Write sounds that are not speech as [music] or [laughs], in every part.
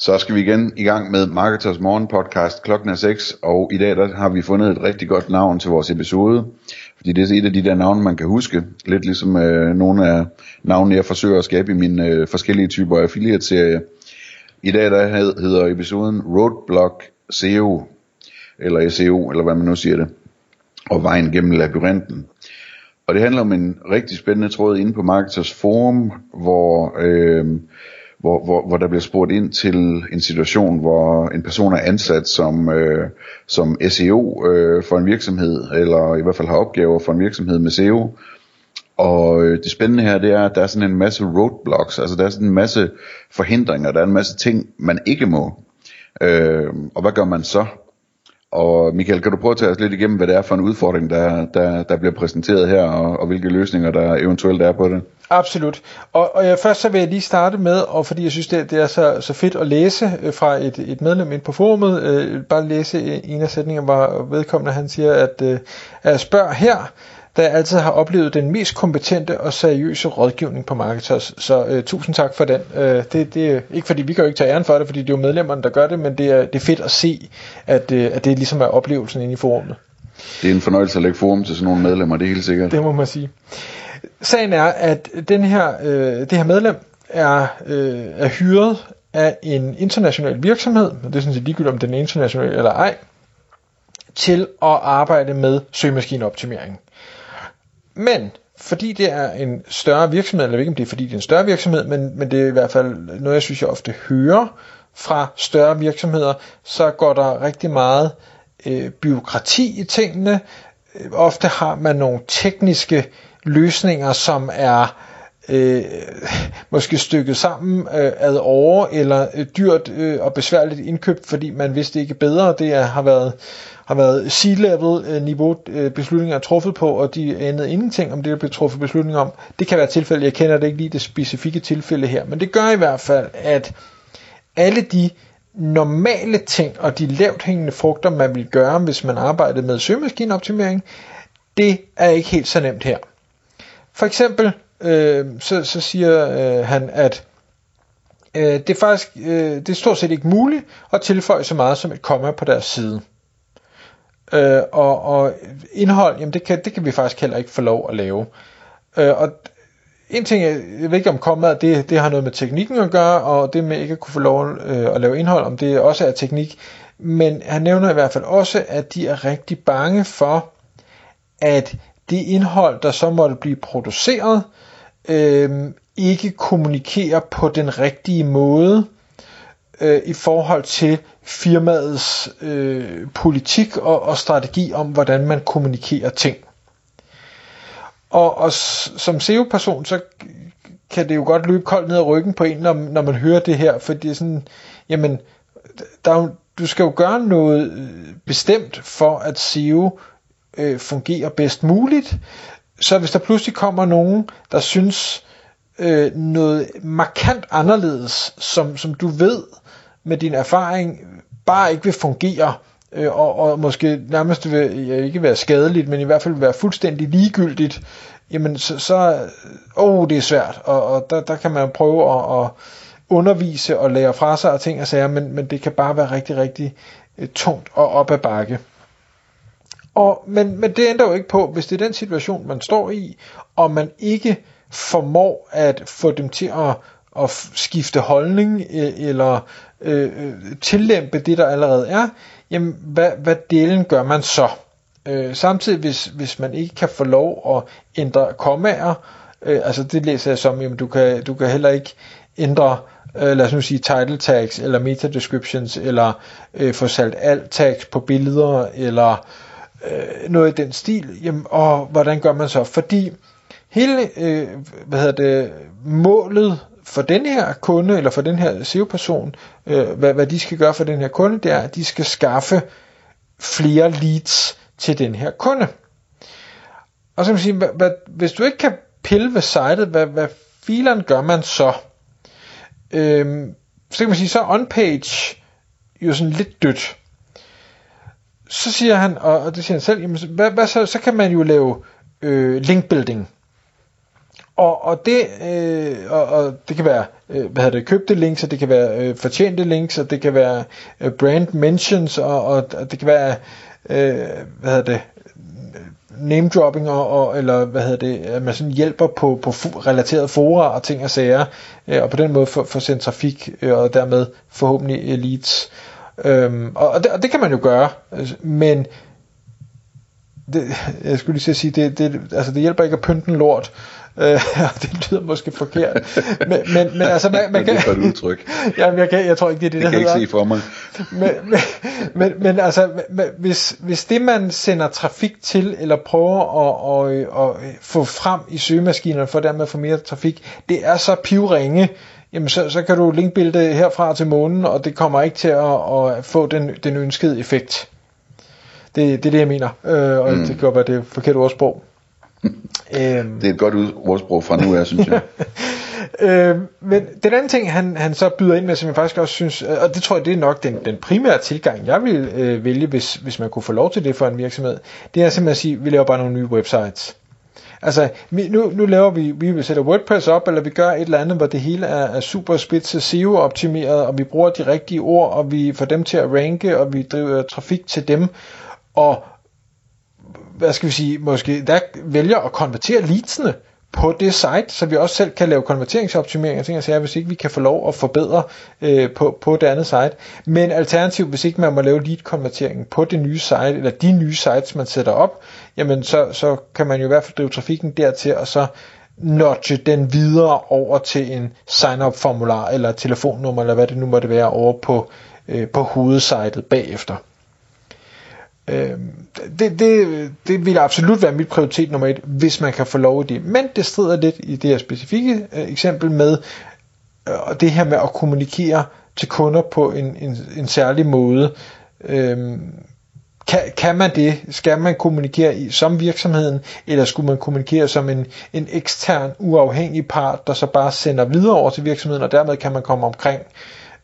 Så skal vi igen i gang med Marketers Morgen podcast. Klokken er 6, og i dag der har vi fundet et rigtig godt navn til vores episode. Fordi det er et af de der navne, man kan huske. Lidt ligesom øh, nogle af navnene, jeg forsøger at skabe i mine øh, forskellige typer affiliate-serie. I dag der hedder episoden Roadblock SEO, eller SEO, eller hvad man nu siger det, og vejen gennem labyrinten. Og det handler om en rigtig spændende tråd inde på Marketers Forum, hvor, øh, hvor, hvor, hvor der bliver spurgt ind til en situation, hvor en person er ansat som, øh, som SEO øh, for en virksomhed, eller i hvert fald har opgaver for en virksomhed med SEO. Og øh, det spændende her, det er, at der er sådan en masse roadblocks, altså der er sådan en masse forhindringer, der er en masse ting, man ikke må. Øh, og hvad gør man så? Og Michael, kan du prøve at tage os lidt igennem, hvad det er for en udfordring, der, der, der bliver præsenteret her, og, og hvilke løsninger der eventuelt er på det? Absolut. Og, og jeg, først så vil jeg lige starte med, og fordi jeg synes, det, det er så, så fedt at læse øh, fra et, et medlem ind på forumet, øh, bare læse en af sætningerne, hvor vedkommende han siger, at, øh, at spørg her, da jeg altid har oplevet den mest kompetente og seriøse rådgivning på Marketers. Så øh, tusind tak for den. Øh, det, det er ikke fordi, vi kan jo ikke tage æren for det, fordi det er jo medlemmerne, der gør det, men det er, det er fedt at se, at, øh, at det ligesom er oplevelsen inde i forummet. Det er en fornøjelse at lægge forum til sådan nogle medlemmer, det er helt sikkert. Det må man sige. Sagen er, at den her, øh, det her medlem er, øh, er hyret af en international virksomhed, og det er sådan set ligegyldigt, om den er international eller ej, til at arbejde med søgemaskineoptimering. Men fordi det er en større virksomhed, eller ikke om det er fordi det er en større virksomhed, men, men det er i hvert fald noget, jeg synes, jeg ofte hører fra større virksomheder, så går der rigtig meget øh, byråkrati i tingene. Ofte har man nogle tekniske løsninger, som er øh, måske stykket sammen øh, ad over, eller øh, dyrt øh, og besværligt indkøbt, fordi man vidste ikke bedre. Det er, har været har været C-level øh, niveau øh, beslutninger er truffet på, og de anede ingenting om det, der blev truffet beslutninger om. Det kan være tilfælde, jeg kender det ikke lige det specifikke tilfælde her, men det gør i hvert fald, at alle de normale ting og de lavt hængende frugter, man vil gøre, hvis man arbejdede med søgemaskineoptimering, det er ikke helt så nemt her. For eksempel, øh, så, så siger øh, han, at øh, det er faktisk øh, det er stort set ikke muligt at tilføje så meget som et komma på deres side. Øh, og, og indhold, jamen det kan, det kan vi faktisk heller ikke få lov at lave. Øh, og en ting, jeg, ved ikke om kommet, det, det har noget med teknikken at gøre, og det med ikke at kunne få lov øh, at lave indhold, om det også er teknik. Men han nævner i hvert fald også, at de er rigtig bange for, at det indhold, der så måtte blive produceret, øh, ikke kommunikerer på den rigtige måde øh, i forhold til firmaets øh, politik og, og strategi om, hvordan man kommunikerer ting. Og, og som SEO-person, så kan det jo godt løbe koldt ned ad ryggen på en, når, når man hører det her, for det er sådan, jamen, der er jo, du skal jo gøre noget øh, bestemt for, at SEO øh, fungerer bedst muligt. Så hvis der pludselig kommer nogen, der synes øh, noget markant anderledes, som, som du ved med din erfaring bare ikke vil fungere, øh, og, og måske nærmest vil ja, ikke være skadeligt, men i hvert fald vil være fuldstændig ligegyldigt, jamen så, så oh, det er svært, og, og der, der kan man prøve at, at undervise og lære fra sig og ting og sager, men, men det kan bare være rigtig, rigtig øh, tungt og op ad bakke. Og, men, men det ændrer jo ikke på, hvis det er den situation, man står i, og man ikke formår at få dem til at, at skifte holdning, e-, eller øh, øh tillæmpe det, der allerede er, jamen hvad, hvad delen gør man så? Øh, samtidig, hvis, hvis man ikke kan få lov at ændre kommaer, øh, altså det læser jeg som, jamen du kan, du kan heller ikke ændre øh, lad os nu sige title tags, eller meta descriptions, eller øh, få sat alt tags på billeder, eller øh, Øh, noget i den stil, jamen, og hvordan gør man så? Fordi hele, øh, hvad hedder det, målet for den her kunde, eller for den her SEO-person, øh, hvad, hvad de skal gøre for den her kunde, det er, at de skal skaffe flere leads til den her kunde. og så kan man sige, hvad, hvad, hvis du ikke kan pille ved sitet, hvad, hvad fileren gør man så? Øhm, så kan man sige, så on-page jo sådan lidt dødt. Så siger han, og, og det siger han selv, jamen, hvad, hvad så, så kan man jo lave øh, link building. Og, og, det, øh, og, og det kan være øh, hvad hedder det, købte links, og det kan være øh, fortjente links, og det kan være øh, brand mentions, og, og, og det kan være øh, hvad hedder det, name dropping og, og eller hvad hedder det, at man sådan hjælper på, på relaterede fora og ting og sager, øh, og på den måde få, få sendt trafik øh, og dermed forhåbentlig leads. Øhm, og, og, det, og det kan man jo gøre, øh, men det, jeg skulle lige sige, det, det, altså det hjælper ikke at pynte en lort. Øh, [laughs] det lyder måske forkert. Men, men, men [laughs] altså, man, man kan... Det er et udtryk. [laughs] Jamen, jeg, kan, jeg tror ikke, det er det, det der hedder. Kan ikke se for mig. men, men, men, men altså, hvis, hvis det, man sender trafik til, eller prøver at, at, at, få frem i søgemaskinerne, for dermed at få mere trafik, det er så pivringe, jamen så, så kan du linkbilde herfra til månen, og det kommer ikke til at, at få den, den ønskede effekt. Det, det er det, jeg mener, øh, og mm. det kan være det forkerte ordsprog. [laughs] øhm, det er et godt ordsprog fra nu af, synes jeg. [laughs] øhm, men den anden ting, han, han så byder ind med, som jeg faktisk også synes, og det tror jeg, det er nok den, den primære tilgang, jeg vil øh, vælge, hvis, hvis man kunne få lov til det for en virksomhed, det er simpelthen at sige, vi laver bare nogle nye websites. Altså, nu, nu laver vi, vi sætter WordPress op, eller vi gør et eller andet, hvor det hele er, er super spidse SEO-optimeret, og vi bruger de rigtige ord, og vi får dem til at ranke, og vi driver trafik til dem, og hvad skal vi sige, måske der vælger at konvertere leadsene på det site, så vi også selv kan lave konverteringsoptimering og ting og sager, hvis ikke vi kan få lov at forbedre øh, på, på det andet site. Men alternativt, hvis ikke man må lave lead-konverteringen på det nye site, eller de nye sites, man sætter op, jamen så, så kan man jo i hvert fald drive trafikken dertil, og så notche den videre over til en sign-up formular, eller telefonnummer, eller hvad det nu måtte være, over på, øh, på hovedsitet bagefter. Øh, det, det, det vil absolut være mit prioritet nummer et, hvis man kan få lov i det. Men det strider lidt i det her specifikke øh, eksempel med øh, det her med at kommunikere til kunder på en, en, en særlig måde. Øh, kan, kan man det? Skal man kommunikere i, som virksomheden, eller skulle man kommunikere som en, en ekstern, uafhængig part, der så bare sender videre over til virksomheden, og dermed kan man komme omkring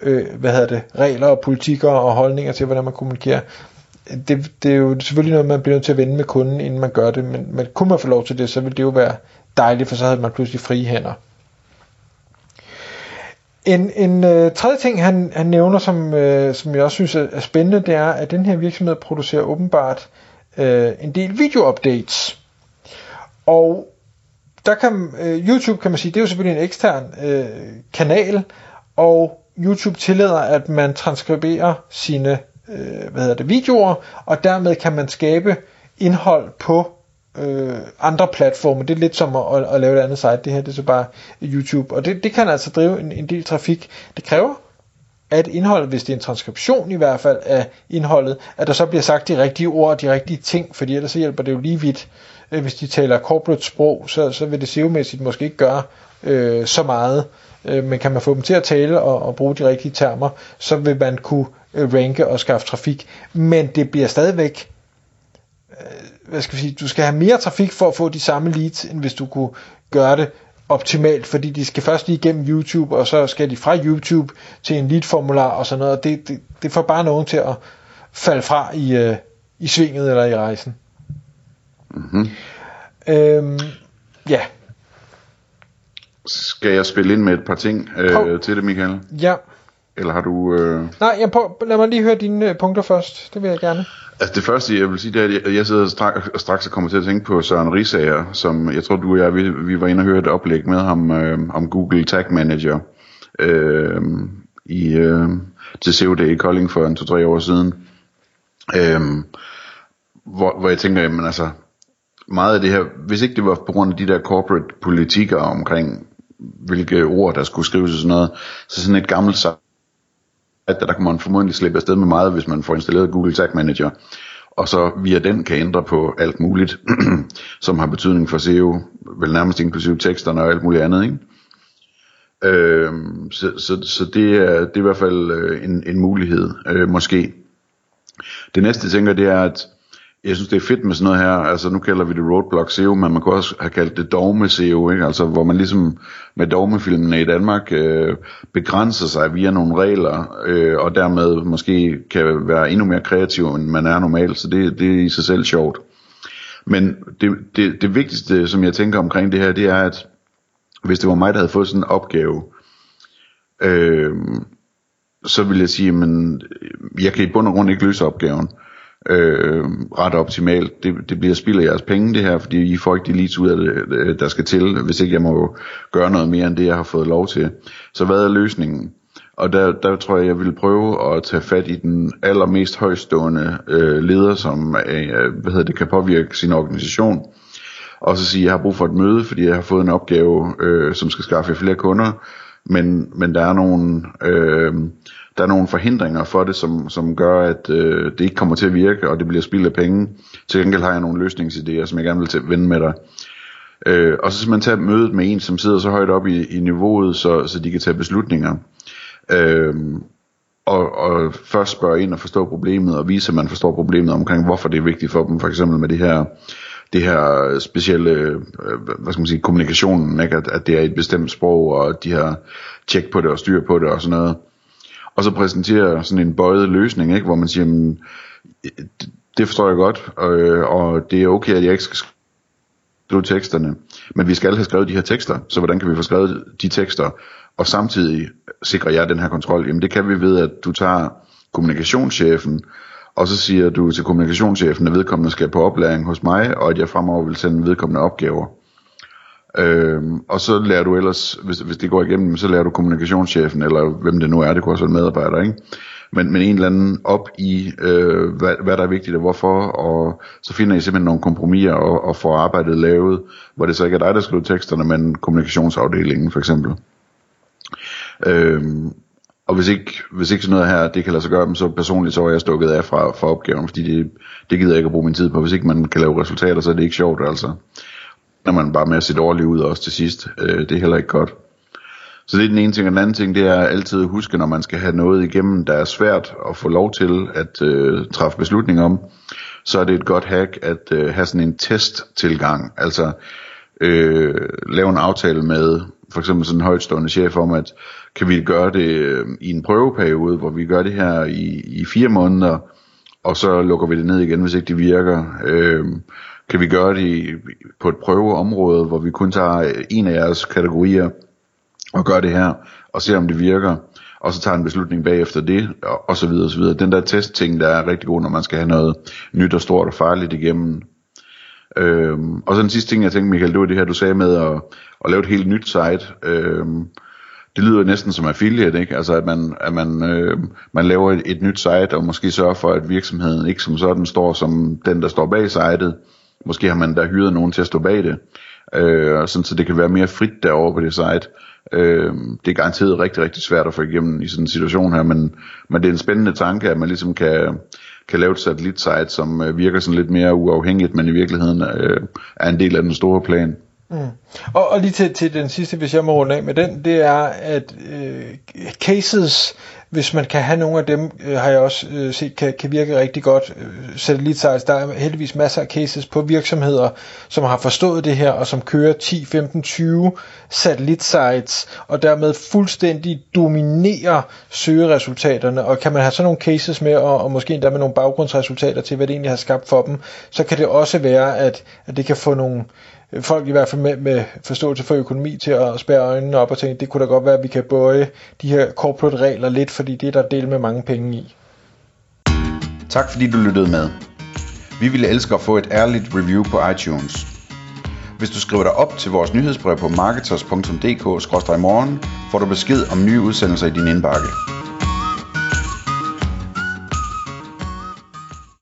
øh, hvad hedder det, regler og politikker og holdninger til, hvordan man kommunikerer det, det er jo selvfølgelig noget, man bliver nødt til at vende med kunden, inden man gør det, men, men kunne man få lov til det, så ville det jo være dejligt, for så havde man pludselig frie hænder. En, en øh, tredje ting, han, han nævner, som, øh, som jeg også synes er, er spændende, det er, at den her virksomhed producerer åbenbart øh, en del video-updates. Og der kan, øh, YouTube kan man sige, det er jo selvfølgelig en ekstern øh, kanal, og YouTube tillader, at man transkriberer sine øh, hvad hedder det, videoer, og dermed kan man skabe indhold på øh, andre platforme. Det er lidt som at, at, at lave et andet site. Det her det er så bare YouTube. Og det, det kan altså drive en, en del trafik. Det kræver, at indholdet, hvis det er en transkription i hvert fald af indholdet, at der så bliver sagt de rigtige ord og de rigtige ting, fordi ellers så hjælper det jo lige vidt. Øh, hvis de taler corporate sprog, så, så vil det SEO-mæssigt måske ikke gøre øh, så meget. Øh, men kan man få dem til at tale og, og bruge de rigtige termer, så vil man kunne ranke og skaffe trafik. Men det bliver stadigvæk, øh, hvad skal vi sige, du skal have mere trafik for at få de samme leads, end hvis du kunne gøre det optimalt, fordi de skal først lige igennem YouTube, og så skal de fra YouTube til en lead-formular og sådan noget, og det, det, det får bare nogen til at falde fra i, øh, i svinget eller i rejsen. Mm-hmm. Øhm, ja. Skal jeg spille ind med et par ting øh, til det, Michael? Ja. Eller har du... Øh... Nej, jeg på, lad mig lige høre dine øh, punkter først. Det vil jeg gerne. Altså det første, jeg vil sige, det er, at jeg sidder straks, straks og kommer til at tænke på Søren Risager, som jeg tror, du og jeg, vi, vi var inde og høre et oplæg med ham øh, om Google Tag Manager øh, i, øh, til COD i Kolding for en to-tre år siden. Øh, hvor, hvor jeg tænker, jamen altså, meget af det her, hvis ikke det var på grund af de der corporate politikker omkring, hvilke ord der skulle skrives og sådan noget, så sådan et gammelt at der kan man formodentlig slippe afsted med meget, hvis man får installeret Google Tag Manager, og så via den kan ændre på alt muligt, [clears throat] som har betydning for SEO, vel nærmest inklusive teksterne og alt muligt andet, ikke? Øh, så, så, så det, er, det er i hvert fald øh, en, en mulighed, øh, måske. Det næste, jeg tænker, det er, at jeg synes, det er fedt med sådan noget her. Altså, nu kalder vi det Roadblock SEO, men man kunne også have kaldt det dogme SEO, ikke? Altså, hvor man ligesom med dogmefilmene i Danmark øh, begrænser sig via nogle regler, øh, og dermed måske kan være endnu mere kreativ, end man er normalt. Så det, det er i sig selv sjovt. Men det, det, det vigtigste, som jeg tænker omkring det her, det er, at hvis det var mig, der havde fået sådan en opgave, øh, så vil jeg sige, men jeg kan i bund og grund ikke løse opgaven øh, øh, ret optimalt. Det, det bliver spild af jeres penge det her, fordi I får ikke de leads ud af det, øh, der skal til, hvis ikke jeg må gøre noget mere end det, jeg har fået lov til. Så hvad er løsningen? Og der, der tror jeg, jeg vil prøve at tage fat i den allermest højstående øh, leder, som øh, hvad hedder det, kan påvirke sin organisation. Og så sige, at jeg har brug for et møde, fordi jeg har fået en opgave, øh, som skal skaffe flere kunder. Men, men der er nogle... Øh, der er nogle forhindringer for det, som, som gør, at øh, det ikke kommer til at virke, og det bliver spild af penge. Til gengæld har jeg nogle løsningsidéer, som jeg gerne vil til vende med dig. Øh, og så skal man tage mødet med en, som sidder så højt op i, i niveauet, så, så de kan tage beslutninger. Øh, og, og først spørge ind og forstå problemet, og vise, at man forstår problemet omkring, hvorfor det er vigtigt for dem, for eksempel med det her det her specielle, øh, hvad skal man sige, kommunikationen, ikke? At, at det er et bestemt sprog, og de har tjek på det og styr på det og sådan noget og så præsenterer sådan en bøjet løsning, ikke, hvor man siger, men, det forstår jeg godt, øh, og det er okay, at jeg ikke skal skrive teksterne, men vi skal have skrevet de her tekster, så hvordan kan vi få skrevet de tekster, og samtidig sikre jer den her kontrol? Jamen det kan vi ved, at du tager kommunikationschefen, og så siger du til kommunikationschefen, at vedkommende skal på oplæring hos mig, og at jeg fremover vil sende vedkommende opgaver. Øhm, og så lærer du ellers, hvis, hvis det går igennem, så lærer du kommunikationschefen, eller hvem det nu er, det kunne også være medarbejder, ikke? Men, men en eller anden op i, øh, hvad, hvad der er vigtigt og hvorfor, og så finder I simpelthen nogle kompromiser og, og får arbejdet lavet, hvor det så ikke er dig, der skriver teksterne, men kommunikationsafdelingen for eksempel. Øhm, og hvis ikke, hvis ikke sådan noget her, det kan lade sig gøre, så personligt så er jeg stukket af fra, fra opgaven, fordi det, det gider jeg ikke at bruge min tid på. Hvis ikke man kan lave resultater, så er det ikke sjovt altså når man bare med at se dårligt ud også til sidst. Øh, det er heller ikke godt. Så det er den ene ting, og den anden ting, det er altid at huske, når man skal have noget igennem, der er svært at få lov til at øh, træffe beslutning om, så er det et godt hack at øh, have sådan en test-tilgang. Altså øh, lave en aftale med for eksempel sådan en højtstående chef om, at kan vi gøre det øh, i en prøveperiode, hvor vi gør det her i, i fire måneder, og så lukker vi det ned igen, hvis ikke det virker. Øh, kan vi gøre det på et prøveområde, hvor vi kun tager øh, en af jeres kategorier og gør det her, og ser om det virker, og så tager en beslutning bagefter det, og, og så videre, og så videre. Den der testting, der er rigtig god, når man skal have noget nyt og stort og farligt igennem. Øhm, og så den sidste ting, jeg tænkte, Michael, det var det her, du sagde med at, at lave et helt nyt site. Øhm, det lyder næsten som affiliate, ikke? Altså at man, at man, øh, man laver et, et nyt site, og måske sørger for, at virksomheden ikke som sådan står som den, der står bag sitet, Måske har man da hyret nogen til at stå bag det, øh, sådan så det kan være mere frit derovre på det site. Øh, det er garanteret rigtig, rigtig svært at få igennem i sådan en situation her, men, men det er en spændende tanke, at man ligesom kan, kan lave et satellitsite, som øh, virker sådan lidt mere uafhængigt, men i virkeligheden øh, er en del af den store plan. Mm. Og, og lige til, til den sidste, hvis jeg må runde af med den, det er, at øh, cases hvis man kan have nogle af dem, øh, har jeg også øh, set, kan, kan virke rigtig godt. Øh, Satellitesites, der er heldigvis masser af cases på virksomheder, som har forstået det her, og som kører 10, 15, 20 satellitsites, og dermed fuldstændig dominerer søgeresultaterne. Og kan man have sådan nogle cases med, og, og måske endda med nogle baggrundsresultater til, hvad det egentlig har skabt for dem, så kan det også være, at, at det kan få nogle øh, folk i hvert fald med, med forståelse for økonomi til at spære øjnene op og tænke, det kunne da godt være, at vi kan bøje de her corporate regler lidt, fordi det er der del med mange penge i. Tak fordi du lyttede med. Vi ville elske at få et ærligt review på iTunes. Hvis du skriver dig op til vores nyhedsbrev på marketers.dk-morgen, får du besked om nye udsendelser i din indbakke.